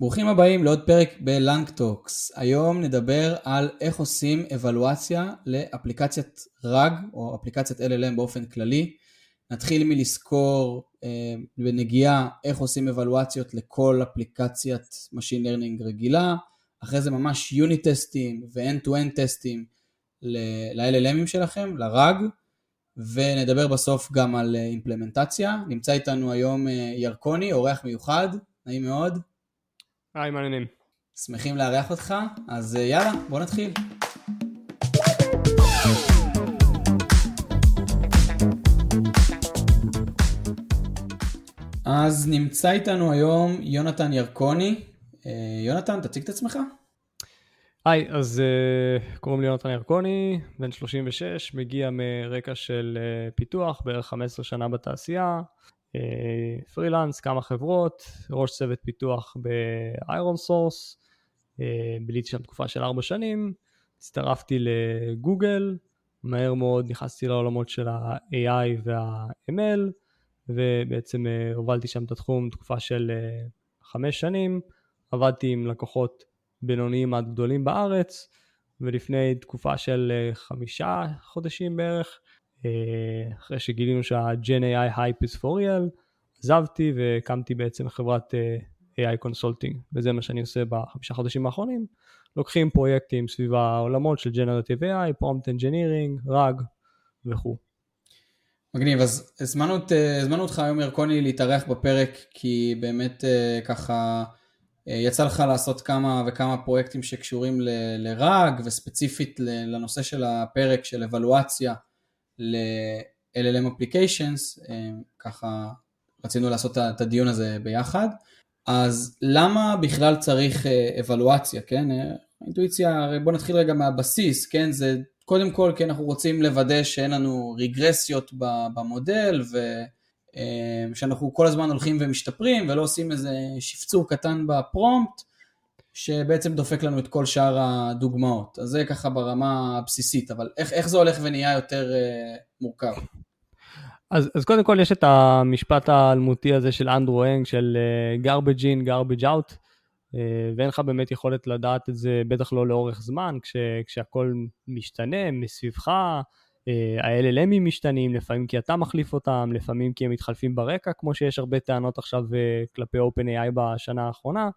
ברוכים הבאים לעוד פרק בלנגטוקס. היום נדבר על איך עושים אבלואציה לאפליקציית RAG או אפליקציית LLM באופן כללי. נתחיל מלזכור אה, בנגיעה איך עושים אבלואציות לכל אפליקציית Machine Learning רגילה, אחרי זה ממש יוניט טסטים ו-end-to-end טסטים ל-LLMים שלכם, ל-RAG, ונדבר בסוף גם על אימפלמנטציה. נמצא איתנו היום אה, ירקוני, אורח מיוחד, נעים מאוד. היי, מעניינים. שמחים לארח אותך, אז אה, יאללה, בוא נתחיל. אז נמצא איתנו היום יונתן ירקוני. אה, יונתן, תציג את עצמך. היי, אז uh, קוראים לי יונתן ירקוני, בן 36, מגיע מרקע של uh, פיתוח, בערך 15 שנה בתעשייה, פרילנס, כמה חברות, ראש צוות פיתוח ב ironSource, אה, ביליתי שם תקופה של 4 שנים, הצטרפתי לגוגל, מהר מאוד נכנסתי לעולמות של ה-AI וה-ML, ובעצם אה, הובלתי שם את התחום תקופה של 5 אה, שנים, עבדתי עם לקוחות בינוניים עד גדולים בארץ, ולפני תקופה של אה, חמישה חודשים בערך, אה, אחרי שגילינו שה-Gen AI Hype is for real, עזבתי והקמתי בעצם חברת אה, AI Consulting, וזה מה שאני עושה בחמישה חודשים האחרונים. לוקחים פרויקטים סביב העולמות של Generative AI, Prompt Engineering, RAG וכו'. מגניב, אז הזמנו, הזמנו אותך היום ירקוני להתארח בפרק, כי באמת ככה אה, יצא לך לעשות כמה וכמה פרויקטים שקשורים לרג וספציפית לנושא של הפרק של אבלואציה ל-LLM Applications, אה, ככה רצינו לעשות את הדיון הזה ביחד. אז למה בכלל צריך אה, אבלואציה, כן? אינטואיציה, בוא נתחיל רגע מהבסיס, כן? זה קודם כל כי אנחנו רוצים לוודא שאין לנו רגרסיות במודל ו... אה, שאנחנו כל הזמן הולכים ומשתפרים ולא עושים איזה שפצור קטן בפרומפט שבעצם דופק לנו את כל שאר הדוגמאות. אז זה ככה ברמה הבסיסית, אבל איך, איך זה הולך ונהיה יותר uh, מורכב? אז, אז קודם כל יש את המשפט האלמותי הזה של אנדרו אנג של uh, garbage in, garbage out, uh, ואין לך באמת יכולת לדעת את זה, בטח לא לאורך זמן, כש, כשהכול משתנה מסביבך, ה-LLMים משתנים, לפעמים כי אתה מחליף אותם, לפעמים כי הם מתחלפים ברקע, כמו שיש הרבה טענות עכשיו אה, כלפי OpenAI בשנה האחרונה,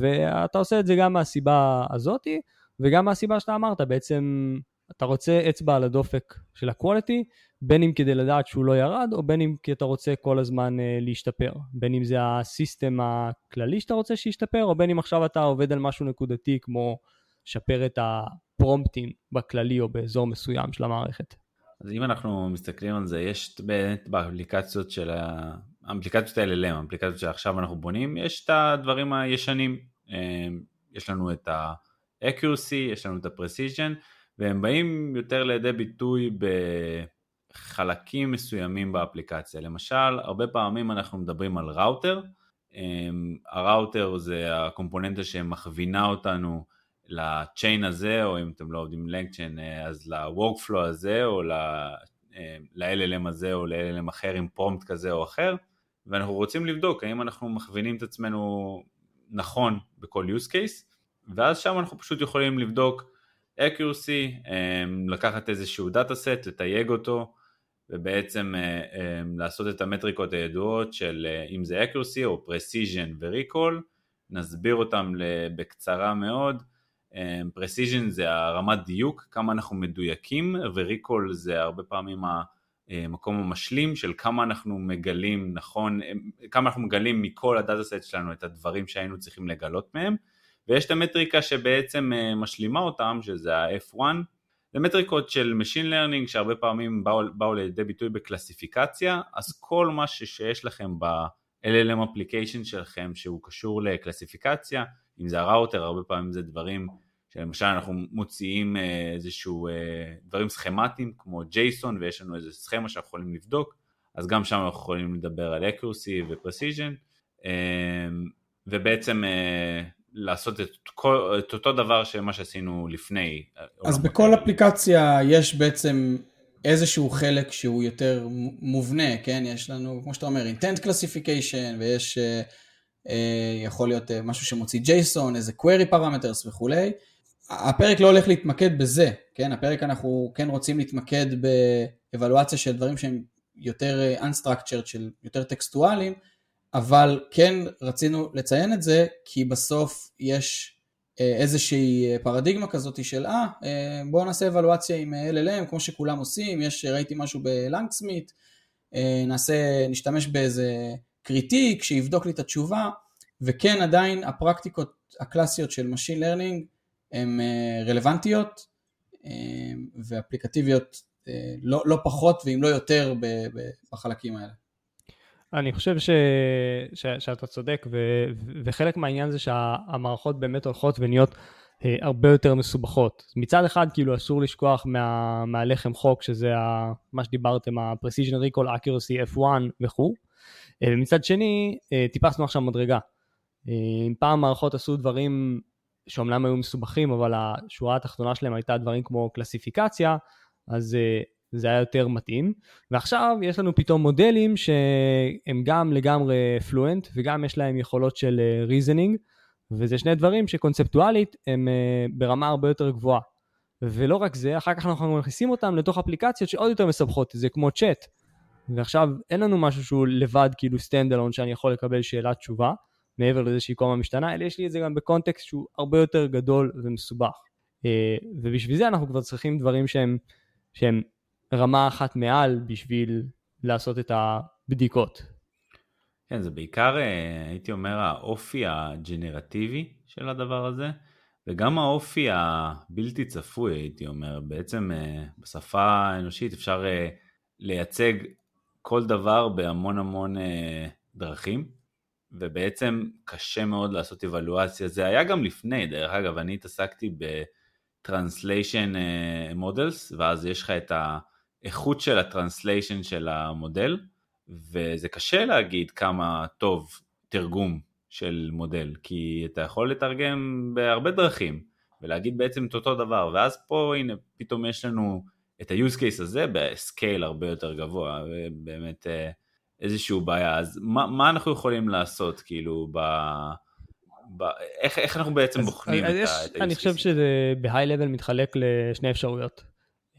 ואתה עושה את זה גם מהסיבה הזאתי, וגם מהסיבה שאתה אמרת, בעצם אתה רוצה אצבע על הדופק של ה-quality, בין אם כדי לדעת שהוא לא ירד, או בין אם כי אתה רוצה כל הזמן uh, להשתפר. בין אם זה הסיסטם הכללי שאתה רוצה שישתפר, או בין אם עכשיו אתה עובד על משהו נקודתי כמו לשפר את הפרומפטים בכללי או באזור מסוים של המערכת. אז אם אנחנו מסתכלים על זה, יש באמת באפליקציות של האפליקציות האלה האפליקציות שעכשיו אנחנו בונים, יש את הדברים הישנים, אמ, יש לנו את ה-accuracy, יש לנו את ה-precision, והם באים יותר לידי ביטוי בחלקים מסוימים באפליקציה. למשל, הרבה פעמים אנחנו מדברים על ראוטר, אמ, הראוטר זה הקומפוננטה שמכווינה אותנו לצ'יין הזה, או אם אתם לא עובדים לנגצ'יין, אה, אז ל-workflow הזה, או ל-LLM אה, הזה, או ל-LLM אחר עם פרומפט כזה או אחר, ואנחנו רוצים לבדוק האם אנחנו מכווינים את עצמנו נכון בכל use case, ואז שם אנחנו פשוט יכולים לבדוק accuracy, אה, לקחת איזשהו data set, לתייג אותו, ובעצם לעשות את המטריקות הידועות של אם זה accuracy או precision ו-recall, נסביר אותם בקצרה מאוד, precision זה הרמת דיוק, כמה אנחנו מדויקים, ו recall זה הרבה פעמים המקום המשלים של כמה אנחנו מגלים נכון, כמה אנחנו מגלים מכל הדאטה סט שלנו את הדברים שהיינו צריכים לגלות מהם, ויש את המטריקה שבעצם אה, משלימה אותם, שזה ה-F1, זה מטריקות של Machine Learning שהרבה פעמים באו, באו לידי ביטוי בקלסיפיקציה, אז כל מה שיש לכם ב-LLM Application שלכם שהוא קשור לקלסיפיקציה, אם זה הראוטר, הרבה פעמים זה דברים שלמשל אנחנו מוציאים אה, איזשהו אה, דברים סכמטיים כמו ג'ייסון ויש לנו איזה סכמה שאנחנו יכולים לבדוק אז גם שם אנחנו יכולים לדבר על accuracy ו-precision אה, ובעצם לעשות את, כל, את אותו דבר שמה שעשינו לפני. אז בכל אפליקציה יש בעצם איזשהו חלק שהוא יותר מובנה, כן? יש לנו, כמו שאתה אומר, intent classification ויש יכול להיות משהו שמוציא JSON, איזה query parameters וכולי. הפרק לא הולך להתמקד בזה, כן? הפרק אנחנו כן רוצים להתמקד באבלואציה של דברים שהם יותר unstructured, של יותר טקסטואליים, אבל כן רצינו לציין את זה, כי בסוף יש אה, איזושהי פרדיגמה כזאת של אה, אה בואו נעשה אבלואציה עם LLM, כמו שכולם עושים, יש, ראיתי משהו בלנגסמית, אה, נעשה, נשתמש באיזה קריטיק שיבדוק לי את התשובה, וכן עדיין הפרקטיקות הקלאסיות של Machine Learning הן רלוונטיות ואפליקטיביות לא, לא פחות ואם לא יותר בחלקים האלה. אני חושב ש... ש... שאתה צודק, ו... וחלק מהעניין זה שהמערכות באמת הולכות ונהיות אה, הרבה יותר מסובכות. מצד אחד, כאילו אסור לשכוח מה... מהלחם חוק, שזה ה... מה שדיברתם, ה-Precision Recall Accuracy F1 וכו', אה, ומצד שני, אה, טיפסנו עכשיו מדרגה. אם פעם מערכות עשו דברים שאומנם היו מסובכים, אבל השורה התחתונה שלהם הייתה דברים כמו קלסיפיקציה, אז זה היה יותר מתאים. ועכשיו יש לנו פתאום מודלים שהם גם לגמרי fluent וגם יש להם יכולות של reasoning, אה, וזה שני דברים שקונספטואלית הם אה, ברמה הרבה יותר גבוהה. ולא רק זה, אחר כך אנחנו מכניסים אותם לתוך אפליקציות שעוד יותר מסבכות את זה, כמו צ'אט. ועכשיו אין לנו משהו שהוא לבד כאילו stand alone שאני יכול לקבל שאלה תשובה, מעבר לזה שהיא קומה משתנה, אלא יש לי את זה גם בקונטקסט שהוא הרבה יותר גדול ומסובך. אה, ובשביל זה אנחנו כבר צריכים דברים שהם, שהם רמה אחת מעל בשביל לעשות את הבדיקות. כן, זה בעיקר, אה, הייתי אומר, האופי הג'נרטיבי של הדבר הזה, וגם האופי הבלתי צפוי, הייתי אומר. בעצם אה, בשפה האנושית אפשר לייצג כל דבר בהמון המון דרכים, ובעצם קשה מאוד לעשות אבלואציה. זה היה גם לפני, דרך אגב, אני התעסקתי ב-Translation Models, ואז יש לך את. האיכות של הטרנסליישן של המודל, וזה קשה להגיד כמה טוב תרגום של מודל, כי אתה יכול לתרגם בהרבה דרכים, ולהגיד בעצם את אותו דבר, ואז פה הנה פתאום יש לנו את ה-use case הזה בסקייל הרבה יותר גבוה, ובאמת אה, איזושהי בעיה, אז מה, מה אנחנו יכולים לעשות כאילו ב... ב... איך, איך אנחנו בעצם אז, בוחנים אז את ה-use case? אני חושב שזה ב-high level מתחלק לשני אפשרויות.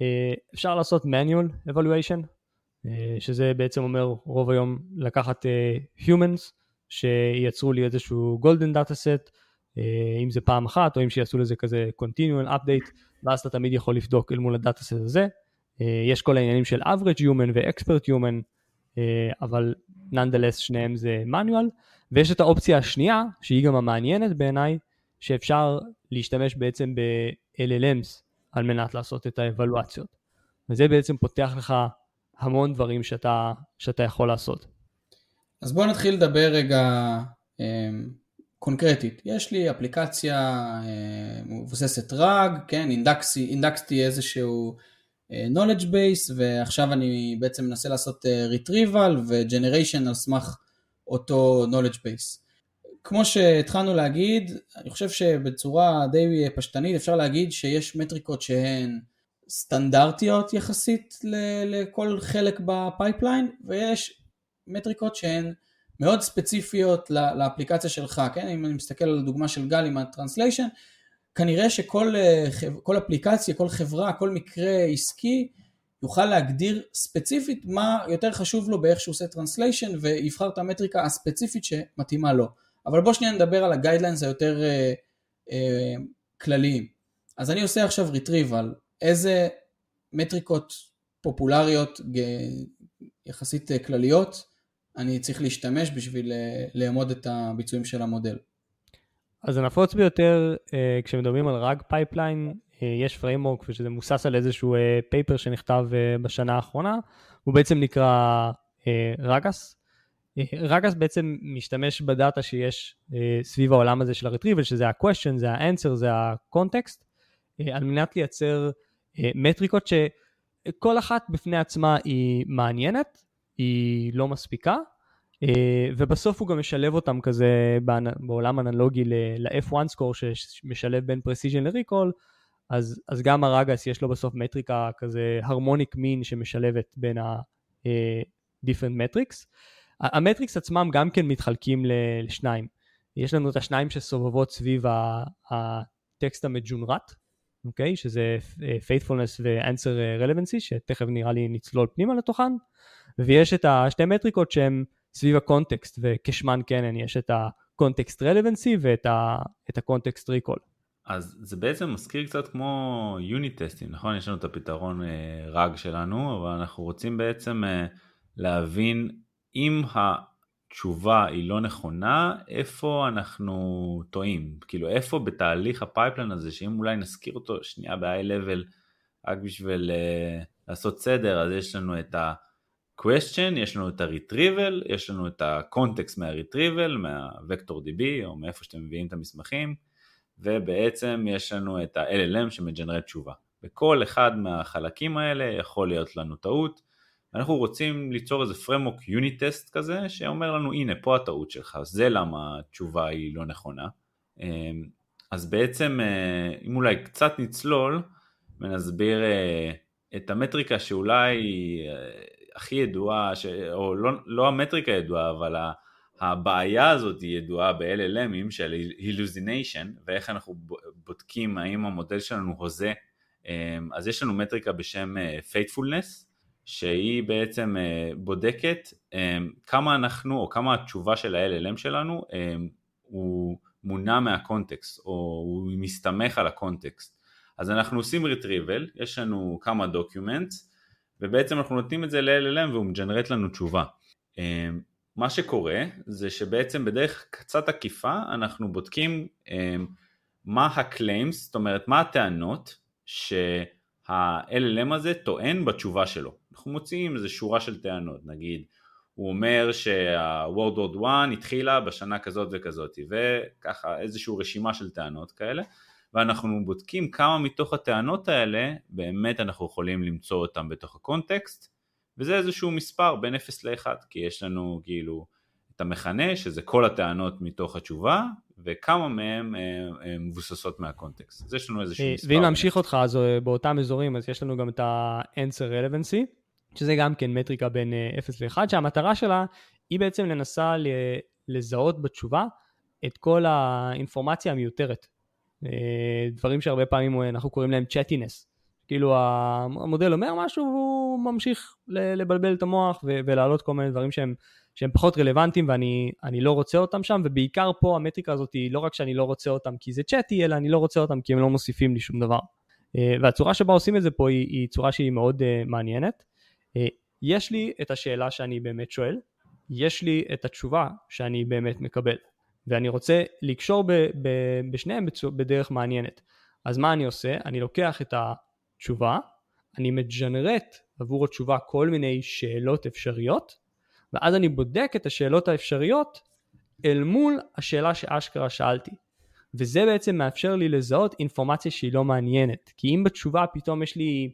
אה, אפשר לעשות manual evaluation, אה, שזה בעצם אומר רוב היום לקחת אה, humans שייצרו לי איזשהו golden data set, אם זה פעם אחת או אם שיעשו לזה כזה continual update, ואז אתה תמיד יכול לבדוק אל מול הדאטה סט הזה. יש כל העניינים של average human ו-expert human, אבל nonetheless שניהם זה manual, ויש את האופציה השנייה, שהיא גם המעניינת בעיניי, שאפשר להשתמש בעצם ב-LLMs על מנת לעשות את האבלואציות. וזה בעצם פותח לך המון דברים שאתה, שאתה יכול לעשות. אז בואו נתחיל לדבר רגע אה, קונקרטית. יש לי אפליקציה אה, מבוססת RAG, כן, אינדקסי, אינדקסתי איזשהו אה, knowledge base ועכשיו אני בעצם מנסה לעשות אה, retrieval ו-generation על סמך אותו knowledge base. כמו שהתחלנו להגיד, אני חושב שבצורה די פשטנית אפשר להגיד שיש מטריקות שהן סטנדרטיות יחסית לכל חלק ב pipeline, ויש מטריקות שהן מאוד ספציפיות לאפליקציה שלך, כן? אם אני מסתכל על הדוגמה של גל עם ה translation, כנראה שכל כל אפליקציה, כל חברה, כל מקרה עסקי יוכל להגדיר ספציפית מה יותר חשוב לו באיך שהוא עושה translation ויבחר את המטריקה הספציפית שמתאימה לו. אבל בוא שנייה נדבר על ה guidelines היותר אה, אה, כלליים. אז אני עושה עכשיו retrieval, איזה מטריקות פופולריות יחסית אה, כלליות אני צריך להשתמש בשביל אה, לאמוד את הביצועים של המודל. אז הנפוץ ביותר אה, כשמדברים על RAG pipeline, יש framework ושזה מבוסס על איזשהו paper שנכתב בשנה האחרונה, הוא בעצם נקרא RAGAS, RAGAS בעצם משתמש ב data שיש אה, סביב העולם הזה של ה-retrieval, שזה ה-question, זה ה-answer, זה ה-context, אה, על מנת לייצר אה, מטריקות שכל אחת בפני עצמה היא מעניינת, היא לא מספיקה, ובסוף הוא גם משלב אותם כזה בעולם אנלוגי ל-F1 score שמשלב בין precision ל-recall, אז, אז גם הרגס יש לו בסוף מטריקה כזה הרמוניק מין שמשלבת בין ה-different metrics. המטריקס עצמם גם כן מתחלקים לשניים. יש לנו את השניים שסובבות סביב הטקסט המג'ונרט, אוקיי? שזה faithfulness ו-answer relevancy, שתכף נראה לי נצלול פנימה לתוכן, ויש את השתי מטריקות שהן סביב הקונטקסט, וכשמן כן יש את ה-context relevancy ואת ה-context recall. אז זה בעצם מזכיר קצת כמו יוניט טסטים, נכון? יש לנו את הפתרון אה, רג שלנו, אבל אנחנו רוצים בעצם אה, להבין אם התשובה היא לא נכונה, איפה אנחנו טועים. כאילו איפה בתהליך הפייפלן הזה, שאם אולי נזכיר אותו שנייה ב-high level, רק בשביל אה, לעשות סדר, אז יש לנו את ה-question, יש לנו את ה-retrieval, יש לנו את ה-context מה-retrieval, מה-vector DB, או מאיפה שאתם מביאים את המסמכים. ובעצם יש לנו את ה-LLM שמג'נרט תשובה. וכל אחד מהחלקים האלה יכול להיות לנו טעות. אנחנו רוצים ליצור איזה framework unit test כזה שאומר לנו הנה פה הטעות שלך, זה למה התשובה היא לא נכונה. אמ, אז בעצם אה, אם אולי קצת נצלול ונסביר אה, את המטריקה שאולי אה, הכי ידועה, או לא, לא המטריקה ידועה אבל הבעיה הזאת היא ידועה ב-LLMים של hallucination ואיך אנחנו בודקים האם המודל שלנו הוזה. אמ, אז יש לנו מטריקה בשם אה, faithfulness שהיא בעצם אה, בודקת אמ, כמה אנחנו או כמה התשובה של ה-LLM שלנו אמ, הוא מונע מהקונטקסט או הוא מסתמך על הקונטקסט. אז אנחנו עושים retrieval, יש לנו כמה documents ובעצם אנחנו נותנים את זה ל-LLM והוא מג'נרט לנו תשובה מה שקורה זה שבעצם בדרך קצת עקיפה אנחנו בודקים אמ, מה ה claims, זאת אומרת מה הטענות שה-LLM הזה טוען בתשובה שלו. אנחנו מוצאים איזה שורה של טענות, נגיד הוא אומר שה-World War 1 התחילה בשנה כזאת וכזאת וככה איזושהי רשימה של טענות כאלה ואנחנו בודקים כמה מתוך הטענות האלה באמת אנחנו יכולים למצוא אותם בתוך הקונטקסט וזה איזשהו מספר בין 0 ל-1, כי יש לנו כאילו את המכנה, שזה כל הטענות מתוך התשובה, וכמה מהם אה, מבוססות מהקונטקסט. אז יש לנו איזשהו מספר. ואם להמשיך אותך, אז אה, באותם אזורים, אז יש לנו גם את ה-answer relevancy, שזה גם כן מטריקה בין 0 אה, ל-1, שהמטרה שלה היא בעצם לנסה לזהות בתשובה את כל האינפורמציה המיותרת. דברים שהרבה פעמים אנחנו קוראים להם צ'טינס. כאילו המודל אומר משהו והוא ממשיך לבלבל את המוח ולהעלות כל מיני דברים שהם, שהם פחות רלוונטיים ואני לא רוצה אותם שם ובעיקר פה המטריקה הזאת היא לא רק שאני לא רוצה אותם כי זה צ'אטי אלא אני לא רוצה אותם כי הם לא מוסיפים לי שום דבר. אה, והצורה שבה עושים את זה פה היא, היא צורה שהיא מאוד מעניינת. יש לי את השאלה שאני באמת שואל, יש לי את התשובה שאני באמת מקבל ואני רוצה לקשור ב, ב, בשניהם בדרך מעניינת. אז מה אני עושה? אני לוקח את ה... תשובה, אני מג'נרט עבור התשובה כל מיני שאלות אפשריות, ואז אני בודק את השאלות האפשריות אל מול השאלה שאשכרה שאלתי. וזה בעצם מאפשר לי לזהות אינפורמציה שהיא לא מעניינת. כי אם בתשובה פתאום יש לי,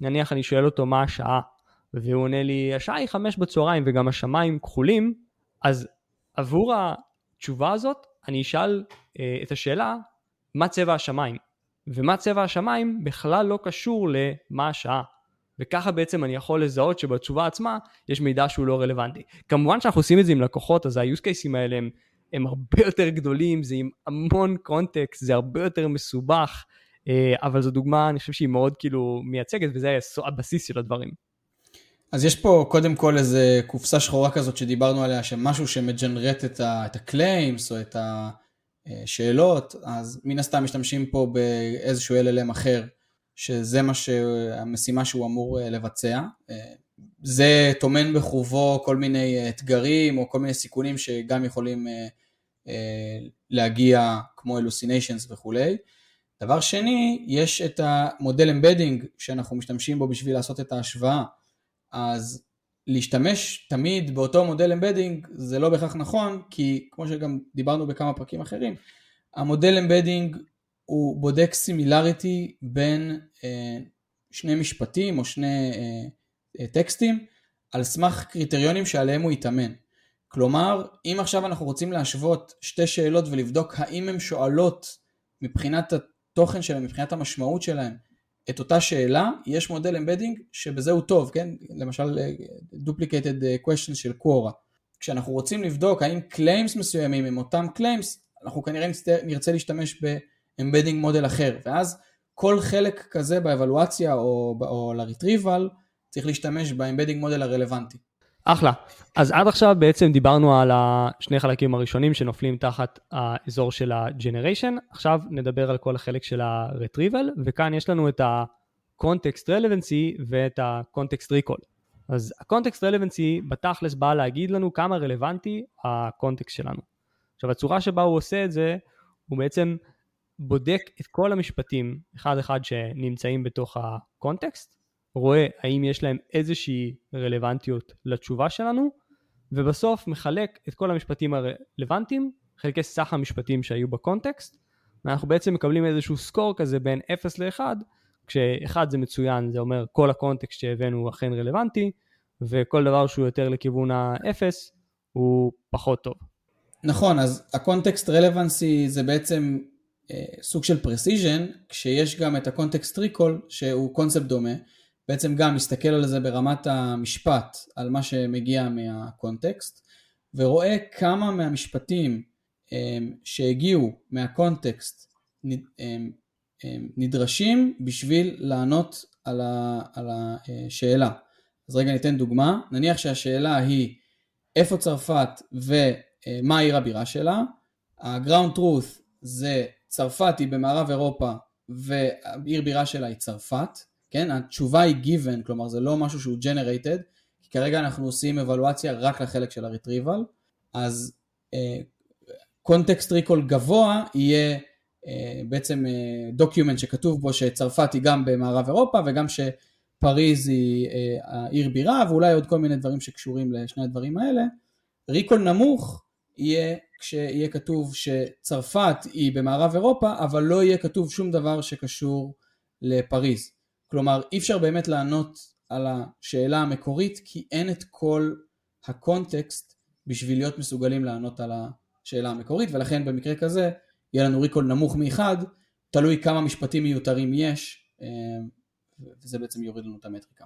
נניח אני שואל אותו מה השעה, והוא עונה לי, השעה היא חמש בצהריים וגם השמיים כחולים, אז עבור התשובה הזאת אני אשאל אה, את השאלה, מה צבע השמיים? ומה צבע השמיים בכלל לא קשור למה השעה. וככה בעצם אני יכול לזהות שבתשובה עצמה יש מידע שהוא לא רלוונטי. כמובן שאנחנו עושים את זה עם לקוחות, אז ה-use cases האלה הם, הם הרבה יותר גדולים, זה עם המון קונטקסט, זה הרבה יותר מסובך, אה, אבל זו דוגמה, אני חושב שהיא מאוד כאילו מייצגת, וזה הבסיס של הדברים. אז יש פה קודם כל איזה קופסה שחורה כזאת שדיברנו עליה, שמשהו שמג'נרט את ה-claims או את ה... שאלות, אז מן הסתם משתמשים פה באיזשהו LLM אחר, שזה מה שהמשימה שהוא אמור אה, לבצע. אה, זה טומן בחובו כל מיני אתגרים או כל מיני סיכונים שגם יכולים אה, להגיע כמו hallucinations וכולי. דבר שני, יש את המודל embedding שאנחנו משתמשים בו בשביל לעשות את ההשוואה. אז להשתמש תמיד באותו מודל embedding זה לא בהכרח נכון, כי כמו שגם דיברנו בכמה פרקים אחרים, המודל embedding הוא בודק similarity בין אה, שני משפטים או שני אה, אה, טקסטים על סמך קריטריונים שעליהם הוא התאמן. כלומר, אם עכשיו אנחנו רוצים להשוות שתי שאלות ולבדוק האם הן שואלות מבחינת התוכן שלהן, מבחינת המשמעות שלהן, את אותה שאלה, יש מודל embedding שבזה הוא טוב, כן? למשל duplicated questions של Quora. כשאנחנו רוצים לבדוק האם claims מסוימים הם אותם claims, אנחנו כנראה נרצה להשתמש ב-embedding מודל אחר, ואז כל חלק כזה באבלואציה או, או ל retrieval צריך להשתמש ב-embedding מודל הרלוונטי. אחלה. אז עד עכשיו בעצם דיברנו על השני חלקים הראשונים שנופלים תחת האזור של ה-generation, עכשיו נדבר על כל החלק של ה-retrieval, וכאן יש לנו את ה-context relevancy ואת ה-context recall. אז ה-context relevancy בתכלס בא להגיד לנו כמה רלוונטי הקונטקסט שלנו. עכשיו הצורה שבה הוא עושה את זה, הוא בעצם בודק את כל המשפטים אחד אחד שנמצאים בתוך הקונטקסט, רואה האם יש להם איזושהי רלוונטיות לתשובה שלנו, ובסוף מחלק את כל המשפטים הרלוונטיים, חלקי סך המשפטים שהיו בקונטקסט, ואנחנו בעצם מקבלים איזשהו סקור כזה בין 0 ל-1, כש-1 זה מצוין, זה אומר כל ה context שהבאנו הוא אכן רלוונטי, וכל דבר שהוא יותר לכיוון ה-0 הוא פחות טוב. נכון, אז ה context relevancy זה בעצם אה, סוג של precision, כשיש גם את ה context recall שהוא קונספט דומה, בעצם גם מסתכל על זה ברמת המשפט, על מה שמגיע מה context, ורואה כמה מהמשפטים אה, שהגיעו מה context אה, נדרשים בשביל לענות על, השאלה. אז רגע ניתן דוגמה, נניח שהשאלה היא איפה צרפת ומה עיר הבירה שלה, ה-ground truth זה צרפת היא במערב אירופה ועיר בירה שלה היא צרפת, כן? התשובה היא given, כלומר זה לא משהו שהוא generated, כי כרגע אנחנו עושים אבלואציה רק לחלק של הריטריבל, אז context אה, recall גבוה יהיה אה, בעצם document אה, שכתוב בו שצרפת היא גם במערב אירופה וגם שפריז היא אה, העיר בירה ואולי עוד כל מיני דברים שקשורים לשני הדברים האלה. recall נמוך יהיה כשיהיה כתוב שצרפת היא במערב אירופה, אבל לא יהיה כתוב שום דבר שקשור לפריז. כלומר, אי אפשר באמת לענות על השאלה המקורית, כי אין את כל ה context בשביל להיות מסוגלים לענות על השאלה המקורית, ולכן במקרה כזה יהיה לנו recall נמוך מאחד, תלוי כמה משפטים מיותרים יש, אה, וזה בעצם יוריד לנו את המטריקה.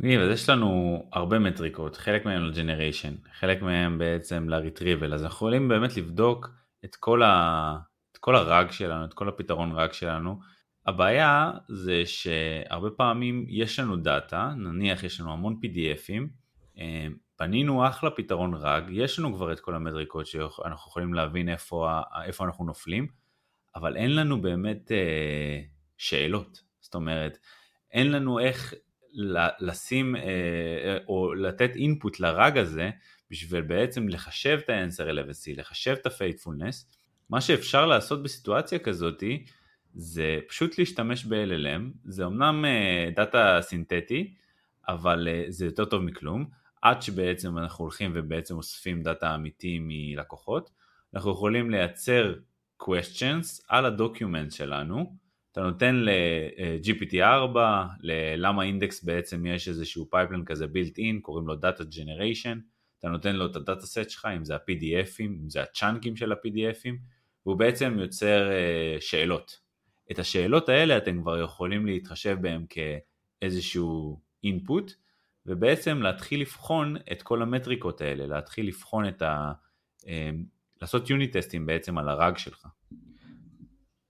מגניב, אז יש לנו הרבה מטריקות, חלק מהן ל generation, חלק מהן בעצם ל retrieval, אז אנחנו יכולים באמת לבדוק את כל, ה... את כל ה RAG שלנו, את כל הפתרון RAG שלנו. הבעיה זה שהרבה פעמים יש לנו דאטה, נניח יש לנו המון PDFים, אה, בנינו אחלה פתרון רג, יש לנו כבר את כל המטריקות שאנחנו יכולים להבין איפה, איפה אנחנו נופלים, אבל אין לנו באמת אה, שאלות, זאת אומרת, אין לנו איך לשים אה, או לתת אינפוט לרג הזה בשביל בעצם לחשב את ה-answer relevancy, לחשב את ה-faithfulness, מה שאפשר לעשות בסיטואציה כזאתי זה פשוט להשתמש ב-LLM, זה אמנם אה, דאטה סינתטי, אבל אה, זה יותר טוב מכלום, עד שבעצם אנחנו הולכים ובעצם אוספים דאטה אמיתי מלקוחות, אנחנו יכולים לייצר questions על ה document שלנו, אתה נותן ל-GPT4, ל LlamaIndex בעצם יש איזשהו pipeline כזה built in, קוראים לו Data Generation, אתה נותן לו את ה dataset שלך, אם זה ה-PDFים, אם זה הצ'אנקים של ה-PDFים, והוא בעצם יוצר שאלות. את השאלות האלה אתם כבר יכולים להתחשב בהם כאיזשהו input, ובעצם להתחיל לבחון את כל המטריקות האלה, להתחיל לבחון את ה... Uh, לעשות יוניט טסטים בעצם על הרג שלך.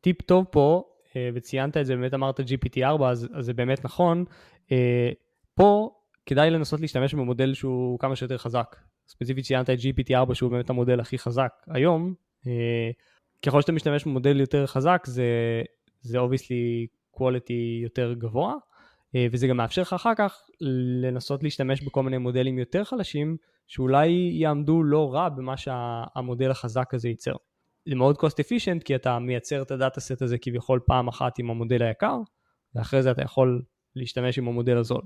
טיפ טוב פה אה, וציינת את זה, באמת אמרת GPT-4, אז, אז זה באמת נכון. אה, פה כדאי לנסות להשתמש במודל שהוא כמה שיותר חזק. ספציפית ציינת את GPT-4 שהוא באמת המודל הכי חזק היום. אה, ככל שאתה משתמש במודל יותר חזק זה, זה obviously quality יותר גבוה, וזה גם מאפשר לך אחר כך לנסות להשתמש בכל מיני מודלים יותר חלשים, שאולי יעמדו לא רע במה שהמודל החזק הזה ייצר. זה מאוד cost efficient כי אתה מייצר את הדאטה סט הזה כביכול פעם אחת עם המודל היקר, ואחרי זה אתה יכול להשתמש עם המודל הזול.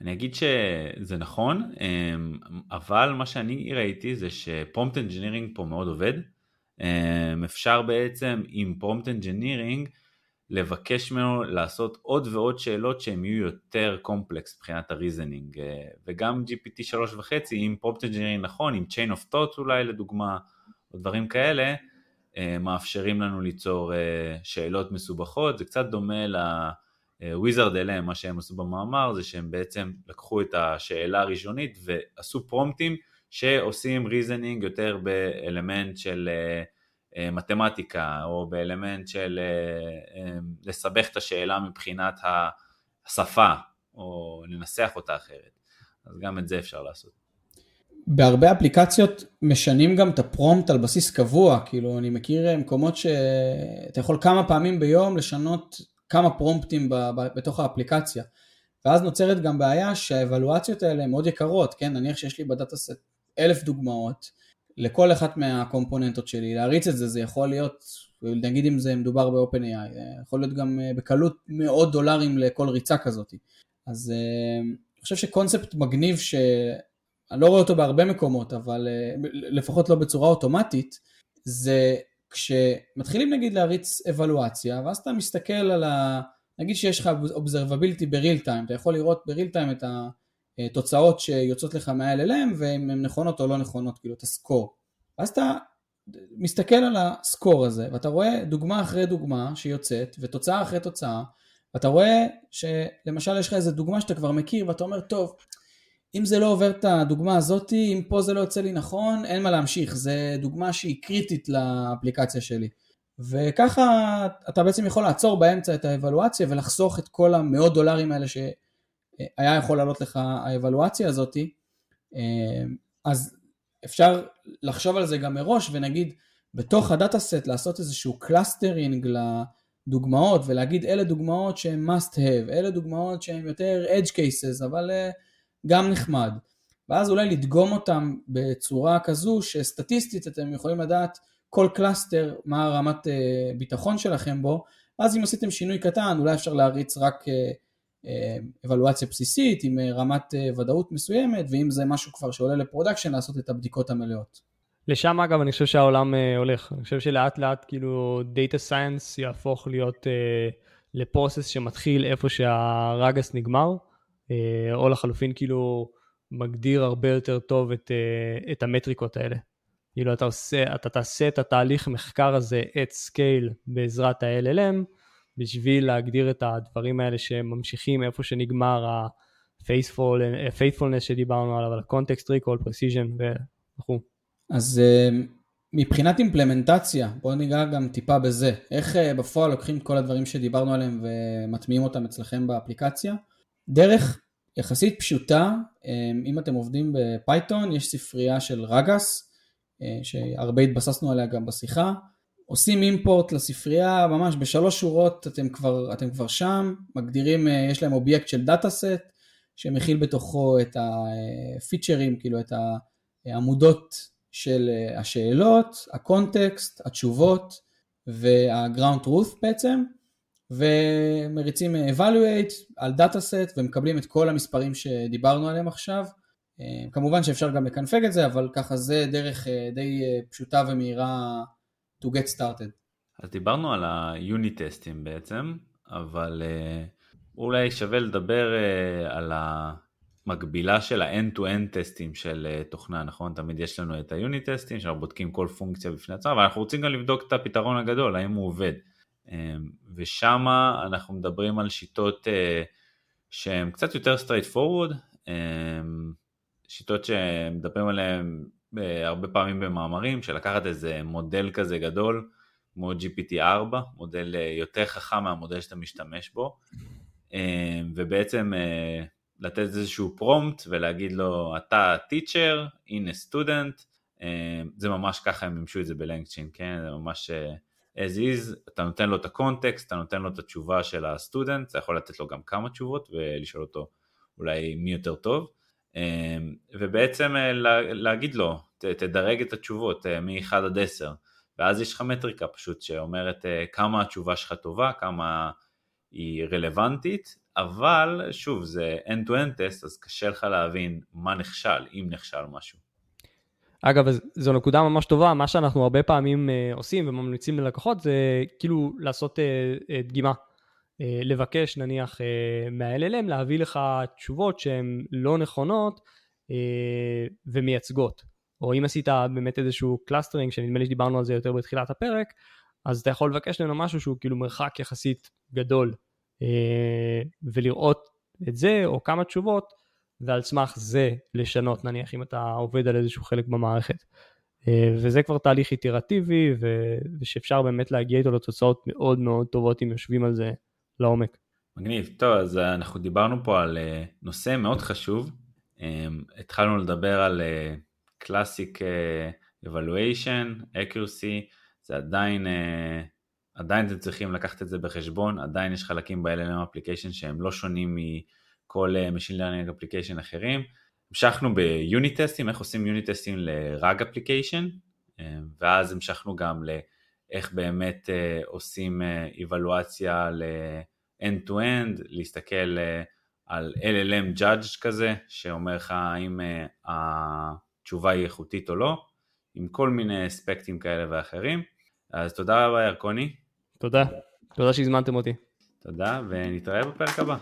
אני אגיד שזה נכון, אמ, אבל מה שאני ראיתי זה ש prompt engineering פה מאוד עובד. אמ, אפשר בעצם עם prompt engineering לבקש ממנו לעשות עוד ועוד שאלות שהן יהיו יותר קומפלקס מבחינת ה reasoning וגם GPT 3.5 עם prompt engineering נכון, עם chain of thought אולי לדוגמה או דברים כאלה, אה, מאפשרים לנו ליצור אה, שאלות מסובכות, זה קצת דומה ל-Wizard LM, מה שהם עשו במאמר זה שהם בעצם לקחו את השאלה הראשונית ועשו פרומפטים שעושים reasoning יותר באלמנט של מתמטיקה או באלמנט של לסבך את השאלה מבחינת השפה או לנסח אותה אחרת. אז גם את זה אפשר לעשות. בהרבה אפליקציות משנים גם את הפרומפט על בסיס קבוע, כאילו אני מכיר מקומות שאתה יכול כמה פעמים ביום לשנות כמה פרומפטים בתוך האפליקציה. ואז נוצרת גם בעיה שהאבלואציות האלה הן מאוד יקרות, כן? נניח שיש לי בדאטה סט אלף דוגמאות לכל אחת מהקומפוננטות שלי, להריץ את זה, זה יכול להיות, נגיד אם זה מדובר ב-OpenAI, יכול להיות גם אה, בקלות מאות דולרים לכל ריצה כזאת. אז אה, אני חושב שקונספט מגניב ש... אני לא רואה אותו בהרבה מקומות, אבל אה, לפחות לא בצורה אוטומטית, זה כשמתחילים נגיד להריץ אבלואציה, ואז אתה מסתכל על ה... נגיד שיש לך observability בריל טיים, אתה יכול לראות בריל טיים את התוצאות שיוצאות לך מה-LLM, ואם הן נכונות או לא נכונות, כאילו את הסקור. ואז אתה מסתכל על הסקור הזה, ואתה רואה דוגמה אחרי דוגמה שיוצאת, ותוצאה אחרי תוצאה, ואתה רואה שלמשל יש לך איזה דוגמה שאתה כבר מכיר, ואתה אומר, טוב, אם זה לא עובר את הדוגמה הזאת, אם פה זה לא יוצא לי נכון, אין מה להמשיך, זה דוגמה שהיא קריטית לאפליקציה שלי. וככה אתה בעצם יכול לעצור באמצע את האבלואציה ולחסוך את כל המאות דולרים האלה שהיה יכול לעלות לך האבלואציה הזאת. אז אפשר לחשוב על זה גם מראש ונגיד בתוך ה dataset לעשות איזשהו clustering לדוגמאות ולהגיד אלה דוגמאות שהן must have, אלה דוגמאות שהן יותר edge cases אבל גם נחמד. ואז אולי לדגום אותם בצורה כזו שסטטיסטית אתם יכולים לדעת כל cluster מה הרמת אה, ביטחון שלכם בו, אז אם עשיתם שינוי קטן אולי אפשר להריץ רק אה, אה, אבלואציה בסיסית עם רמת ודאות מסוימת, ואם זה משהו כבר שעולה ל production לעשות את הבדיקות המלאות. לשם אגב אני חושב שהעולם הולך, אני חושב שלאט לאט כאילו data science יהפוך להיות ל process שמתחיל איפה שה Ragas נגמר. אה, או לחלופין כאילו מגדיר הרבה יותר טוב את, אה, את המטריקות האלה. כאילו אתה, עושה, אתה תעשה את התהליך מחקר הזה at scale בעזרת ה-LLM בשביל להגדיר את הדברים האלה שממשיכים איפה שנגמר ה-faithfulness שדיברנו עליו, על ה-context recall, precision וכו'. אז אה, מבחינת אימפלמנטציה, בואו ניגע גם טיפה בזה. איך בפועל לוקחים כל הדברים שדיברנו עליהם ומטמיעים אותם אצלכם באפליקציה? דרך יחסית פשוטה, אמ, אם אתם עובדים בפייתון, יש ספרייה של Ragas, אה, שהרבה התבססנו עליה גם בשיחה, עושים import לספרייה, ממש בשלוש שורות אתם כבר, אתם כבר שם, מגדירים, אה, יש להם אובייקט של dataset, שמכיל בתוכו את הפיצ'רים, כאילו את העמודות של אה, השאלות, ה context, התשובות וה-ground truth בעצם. ומריצים evaluate על dataset ומקבלים את כל המספרים שדיברנו עליהם עכשיו. אה, כמובן שאפשר גם לקנפג את זה, אבל ככה זה דרך אה, די אה, פשוטה ומהירה to get started. אז דיברנו על ה unit טסטים בעצם, אבל אולי שווה לדבר על המקבילה של ה-end-to-end טסטים של תוכנה, נכון? תמיד יש לנו את ה unit טסטים, שאנחנו בודקים כל פונקציה בפני עצמה, אבל אנחנו רוצים גם לבדוק את הפתרון הגדול, האם הוא עובד. ושם אנחנו מדברים על שיטות אה, שהן קצת יותר straight forward, שיטות שמדברים עליהן הרבה פעמים במאמרים, של לקחת איזה מודל כזה גדול, כמו GPT-4, מודל אה, יותר חכם מהמודל שאתה משתמש בו, אמ, ובעצם לתת איזשהו פרומפט ולהגיד לו, אתה teacher, הנה סטודנט, זה ממש ככה הם מימשו את זה ב LangChain, כן? זה ממש... as is, אתה נותן לו את ה context, אתה נותן לו את התשובה של הסטודנט, אתה יכול לתת לו גם כמה תשובות ולשאול אותו אולי מי יותר טוב, ובעצם אה, להגיד לו, תדרג את התשובות אה, מ-1 עד 10, ואז יש לך מטריקה פשוט שאומרת אה, כמה התשובה שלך טובה, כמה היא רלוונטית, אבל שוב זה end-to-end טסט אז קשה לך להבין מה נכשל, אם נכשל משהו. אגב, זו נקודה ממש טובה, מה שאנחנו הרבה פעמים עושים וממליצים ללקוחות זה כאילו לעשות דגימה. Uh, לבקש נניח uh, מה-LLM להביא לך תשובות שהן לא נכונות uh, ומייצגות. או אם עשית באמת איזשהו clustering, שנדמה לי שדיברנו על זה יותר בתחילת הפרק, אז אתה יכול לבקש ממנו משהו שהוא כאילו מרחק יחסית גדול, ולראות את זה או כמה תשובות ועל סמך זה לשנות נניח אם אתה עובד על איזשהו חלק במערכת. אה, וזה כבר תהליך איטרטיבי. ושאפשר באמת להגיע איתו לתוצאות מאוד מאוד טובות אם יושבים על זה לעומק. מגניב, טוב אז אנחנו דיברנו פה על נושא מאוד חשוב, התחלנו לדבר על classic evaluation, accuracy, זה עדיין, עדיין אתם צריכים לקחת את זה בחשבון, עדיין יש חלקים ב-LLM application שהם לא שונים מכל Machine Learning application אחרים. המשכנו ב unit טסטים, איך עושים unit טסטים ל-RAG application, ואז המשכנו גם לאיך באמת uh, עושים איוולואציה uh, ל-end to end, להסתכל uh, על LLM judge כזה, שאומר לך האם uh, התשובה היא איכותית או לא. עם כל מיני אספקטים כאלה ואחרים. אז תודה רבה ירקוני. תודה, תודה שהזמנתם אותי. תודה, ונתראה בפרק הבא.